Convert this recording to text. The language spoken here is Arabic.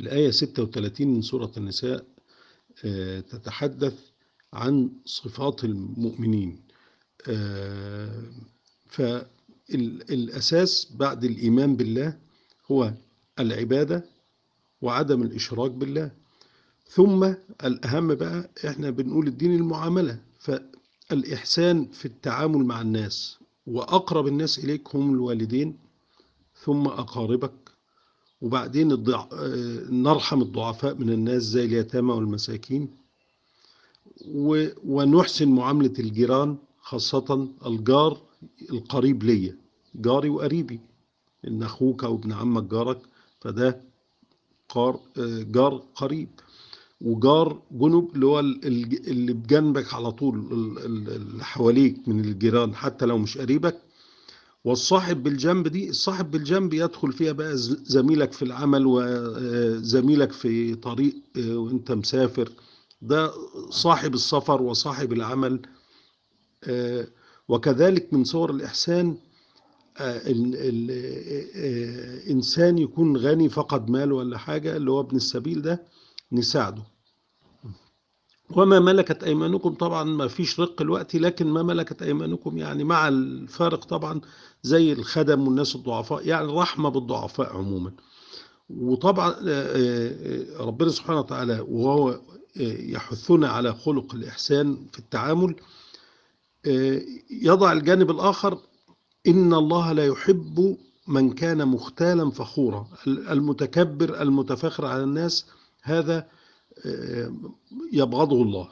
الآية 36 من سورة النساء آه، تتحدث عن صفات المؤمنين. آه، فالأساس بعد الإيمان بالله هو العبادة وعدم الإشراك بالله. ثم الأهم بقى إحنا بنقول الدين المعاملة فالإحسان في التعامل مع الناس وأقرب الناس إليك هم الوالدين ثم أقاربك. وبعدين الضع... آه، نرحم الضعفاء من الناس زي اليتامى والمساكين. و... ونحسن معاملة الجيران خاصة الجار القريب ليا جاري وقريبي. إن أخوك أو ابن عمك جارك فده قار... آه، جار قريب. وجار جنوب اللي هو ال- ال- اللي بجنبك على طول ال- ال- اللي حواليك من الجيران حتى لو مش قريبك والصاحب بالجنب دي الصاحب بالجنب يدخل فيها بقى زميلك في العمل وزميلك في طريق آه، وانت مسافر. ده صاحب السفر وصاحب العمل. آه، وكذلك من صور الإحسان ال- ال- آه، إنسان يكون غني فقد مال ولا حاجة اللي هو ابن السبيل ده نساعده. وما ملكت أيمانكم طبعا ما فيش رق الوقت لكن ما ملكت أيمانكم يعني مع الفارق طبعا زي الخدم والناس الضعفاء يعني الرحمة بالضعفاء عموما. وطبعا آه، آه، ربنا سبحانه وتعالى وهو آه، يحثنا على خلق الإحسان في التعامل يضع الجانب الآخر إن الله لا يحب من كان مختالا فخورا. المتكبر المتفاخر على الناس هذا يبغضه الله.